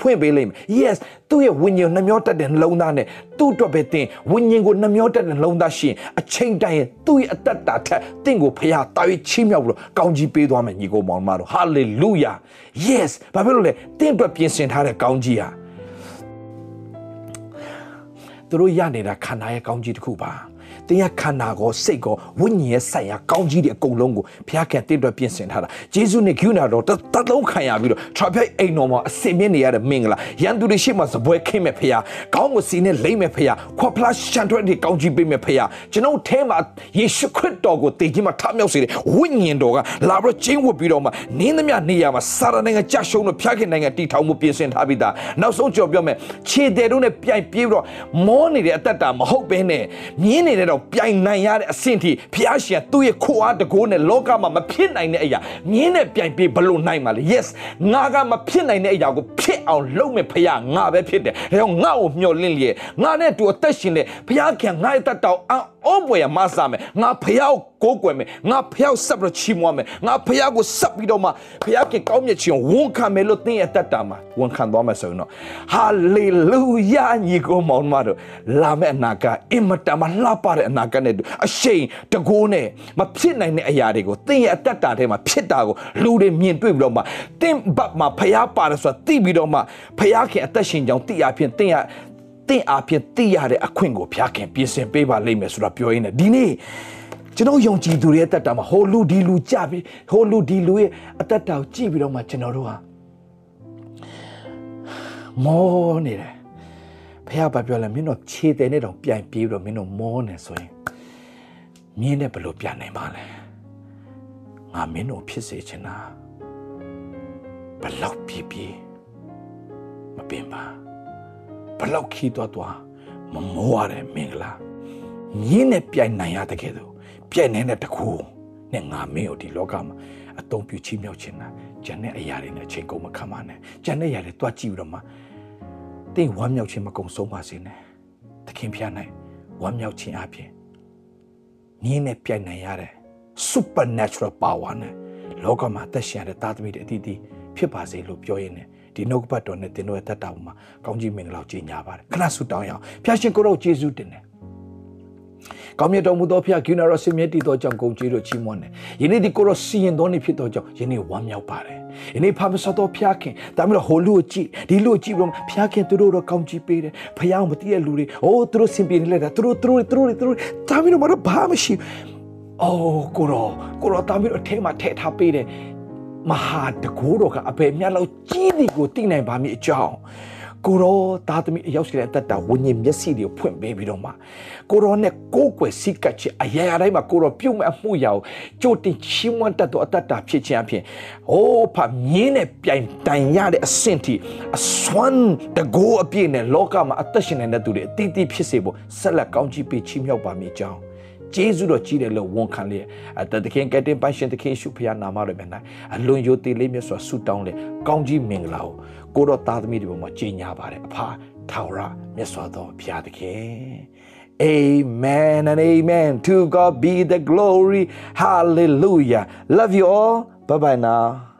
ဖွင့်ပေးလိမ့်မယ် yes သူ့ရဲ့ဝိညာဉ်နှမျောတတ်တဲ့နှလုံးသားနဲ့သူ့အတွက်ပဲတင်ဝိညာဉ်ကိုနှမျောတတ်တဲ့နှလုံးသားရှင်အချိန်တိုင်းရဲ့သူ့ရဲ့အသက်တာထက်တင့်ကိုဖခင်တာ၍ချီးမြှောက်ပြီးတော့ကောင်းကြီးပေးသွားမယ်ညီကိုမောင်မတို့ hallelujah yes ဘာဖြစ်လို့လဲတင့်အတွက်ပြင်ဆင်ထားတဲ့ကောင်းကြီးဟာ သူတို့ရနေတာခန္ဓာရဲ့ကောင်းကြီးတစ်ခုပါ တင်းရဲ့ခန္ဓာကိုစိတ်ကိုဝိညာဉ်ရဲ့ဆိုင်ရာကောင်းကြီးတွေအကုန်လုံးကိုဘုရားခင်တင့်အတွက်ပြင်ဆင်ထားတာဂျေဇုနဲ့ဂုဏတော်တတ်လုံးခံရပြီးတော့ traffic အိမ်တော်မှာအစင်မြင့်နေရတဲ့မင်္ဂလာရန်သူတွေရှိမှစပွဲခင်းမဲ့ဖရားကောင်းကိုစီနဲ့လိမ့်မဲ့ဖရားခွဖလားရှန်ထွက်တွေကောင်းကြီးပေးမဲ့ဖရားကျွန်တော်ထဲမှာယေရှုခရစ်တော်ကိုတည်ခြင်းမှာထမြောက်စေတဲ့ဝိညာဉ်တော်ကလာပြီးကျင်းဝတ်ပြီးတော့မှနင်းသမျှနေရာမှာစာရနိုင်ငံကြရှုံးလို့ဖျားခင်နိုင်ငံတည်ထောင်မှုပြင်ဆင်ထားပြီးသားနောက်ဆုံးကြော်ပြောမယ်ခြေတယ်တို့နဲ့ပြိုင်ပြေးပြီးတော့မောနေတဲ့အတ္တတာမဟုတ်ဘဲနဲ့မြင်းနေတဲ့တော့ပြိုင်နိုင်ရတဲ့အဆင့်ထိဖျားရှင်သူ့ရဲ့ခိုအားတကိုးနဲ့လောကမှာမဖြစ်နိုင်တဲ့အရာမြင်းနဲ့ပြိုင်ပြေးဘလို့နိုင်မှာလဲ yes ငါကမဖြစ်နိုင်တဲ့အရာကိုဖြစ်အောင်လုပ်မယ်ဖျားငါပဲဖြစ်တယ်ဒါကြောင့်ငါ့ကိုမျှော်လင့်လျက်ငါနဲ့တူအသက်ရှင်တဲ့ဖျားခင်ငါ့ရဲ့တတ်တော်အော ပွေရမဆာမယ်ငါဖျားကိုကိုးကွယ်မယ်ငါဖျားဆက်ပြီးချီးမွမ်းမယ်ငါဖျားကိုဆက်ပြီးတော့မှဖျားခင်ကောင်းမြတ်ခြင်းဝန်ခံမယ်လို့သင်ရဲ့တတ်တာမှာဝန်ခံသွားမယ်ဆိုရင်တော့ဟာလေလုယာညီကိုမောင်မတို့လာမယ့်အနာကအင်မတန်မှလှပတဲ့အနာကနဲ့အရှိန်တကိုးနဲ့မဖြစ်နိုင်တဲ့အရာတွေကိုသင်ရဲ့အတတ်တာထဲမှာဖြစ်တာကိုလူတွေမြင်တွေ့ပြီးတော့မှသင်ဘတ်မှာဖျားပါတယ်ဆိုတာသိပြီးတော့မှဖျားခင်အသက်ရှင်ကြောင်းသိအဖြစ်သင်ရ တင့်အားဖြင့်သိရတဲ့အခွင့်ကိုဖျားခင်ပြင်ဆင်ပေးပါလိမ့်မယ်ဆိုတာပြောရင်းနဲ့ဒီနေ့ကျွန်တော်ယုံကြည်သူတွေရဲ့အသက်တာမှာဟိုလူဒီလူကြပြီးဟိုလူဒီလူရဲ့အသက်တာကိုကြည့်ပြီးတော့မှကျွန်တော်တို့ဟာမောနေတယ်ဖះဘာပြောလဲမင်းတို့ခြေတယ်နဲ့တော့ပြန်ပြေးပြီးတော့မင်းတို့မောနေဆိုရင်မြင်းနဲ့ဘယ်လိုပြန်နိုင်ပါလဲငါမင်းတို့ဖြစ်စေချင်တာဘလောက်ပြေးပြေးမပင်ပါ ဘလောက်ခီးသွားသွားမမောရတဲ့မင်္ဂလာမြင်းနဲ့ပြိုင်နိုင်ရတဲ့ကဲတော့ပြိုင်နေတဲ့တကူနဲ့ငါမင်းကိုဒီလောကမှာအတုံးပြချီးမြှောက်ချင်တာဂျန်တဲ့အရာတွေနဲ့ချိန်ကုန်မခံပါနဲ့ဂျန်တဲ့အရာတွေတွားကြည့်ပြီးတော့မှတင်းဝမ်းမြောက်ခြင်းမကုံဆုံးပါစေနဲ့သခင်ဖျားနိုင်ဝမ်းမြောက်ခြင်းအပြင်မြင်းနဲ့ပြိုင်နိုင်ရတဲ့ supernatural power နဲ့လောကမှာသက်ရှင်ရတဲ့သားသမီးတွေအသီးသီးဖြစ်ပါစေလို့ပြောရင်းနဲ့ ဒီနှုတ်ပတ်တော်နဲ့တင်တော်ရဲ့တတ်တာမှာကောင်းကြီးမင်္ဂလာကြီးညာပါတယ်ခဏဆုတောင်းရအောင်ဖျာရှင်ကိုရောယေရှုတင်တယ်ကောင်းမြတ်တော်မူသောဖျားကိနာရဆင်မြတ်တည်သောကြောင့်ဂုဏ်ကျေးဇူးချီးမွမ်းတယ်ယနေ့ဒီကိုရောစီရင်တော်နေဖြစ်သောကြောင့်ယနေ့ဝမ်းမြောက်ပါတယ်ယနေ့ဖာမဆတော်ဖျားခင်ဒါမျိုးဟိုလူကိုကြည့်ဒီလူကိုကြည့်ပြီးတော့ဖျားခင်သူတို့တော့ကောင်းကြီးပေးတယ်ဖျားမတည့်တဲ့လူတွေအိုးသူတို့ဆင်ပြေနေလိုက်တာသူတို့သူတို့သူတို့သူတို့ဒါမျိုးတော့ဘာမှမရှိအိုးကိုရောကိုရောဒါမျိုးအထဲမှာထည့်ထားပေးတယ် မဟာတကိုးတော်ကအပေမြတ်လောက်ကြီးသည်ကိုသိနိုင်ပါမည်အကြောင်းကိုရောသားသမီးအရောက်ရှိတဲ့အသက်တာဝိညာဉ်မျက်စိတွေကိုဖွင့်ပေးပြီးတော့မှကိုရောနဲ့ကိုယ်ကွယ်စိတ်ကချအရာရာတိုင်းမှာကိုရောပြုတ်မဲ့အမှုရာကိုကြိုတင်ချီးမွမ်းတတ်သောအသက်တာဖြစ်ခြင်းအပြင်ဟိုးဖမြင်းနဲ့ပြိုင်တိုင်ရတဲ့အဆင့်ထိအစွမ်းတကိုးအပြည့်နဲ့လောကမှာအသက်ရှင်နေတဲ့သူတွေအတိအသီးဖြစ်စေဖို့ဆက်လက်ကောင်းချီးပေးချီးမြှောက်ပါမည်အကြောင်း ကျေးဇူးတော်ကြီးတယ်လို့ဝန်ခံလျက်အတတခင်ကတဲ့ပိုင်ရှင်တခင်ရှုဖျားနာမတော်မြတ်၌အလွန်ယိုသေးလေးမြတ်စွာဆုတောင်းလေကောင်းကြီးမင်္ဂလာကိုကိုတော်သားသမီးတွေပေါ်မှာကြီးညာပါတယ်အဖာထာဝရမြတ်စွာသောဘုရားသခင် Amen and amen. To God be the glory. Hallelujah. Love you all. bye bye now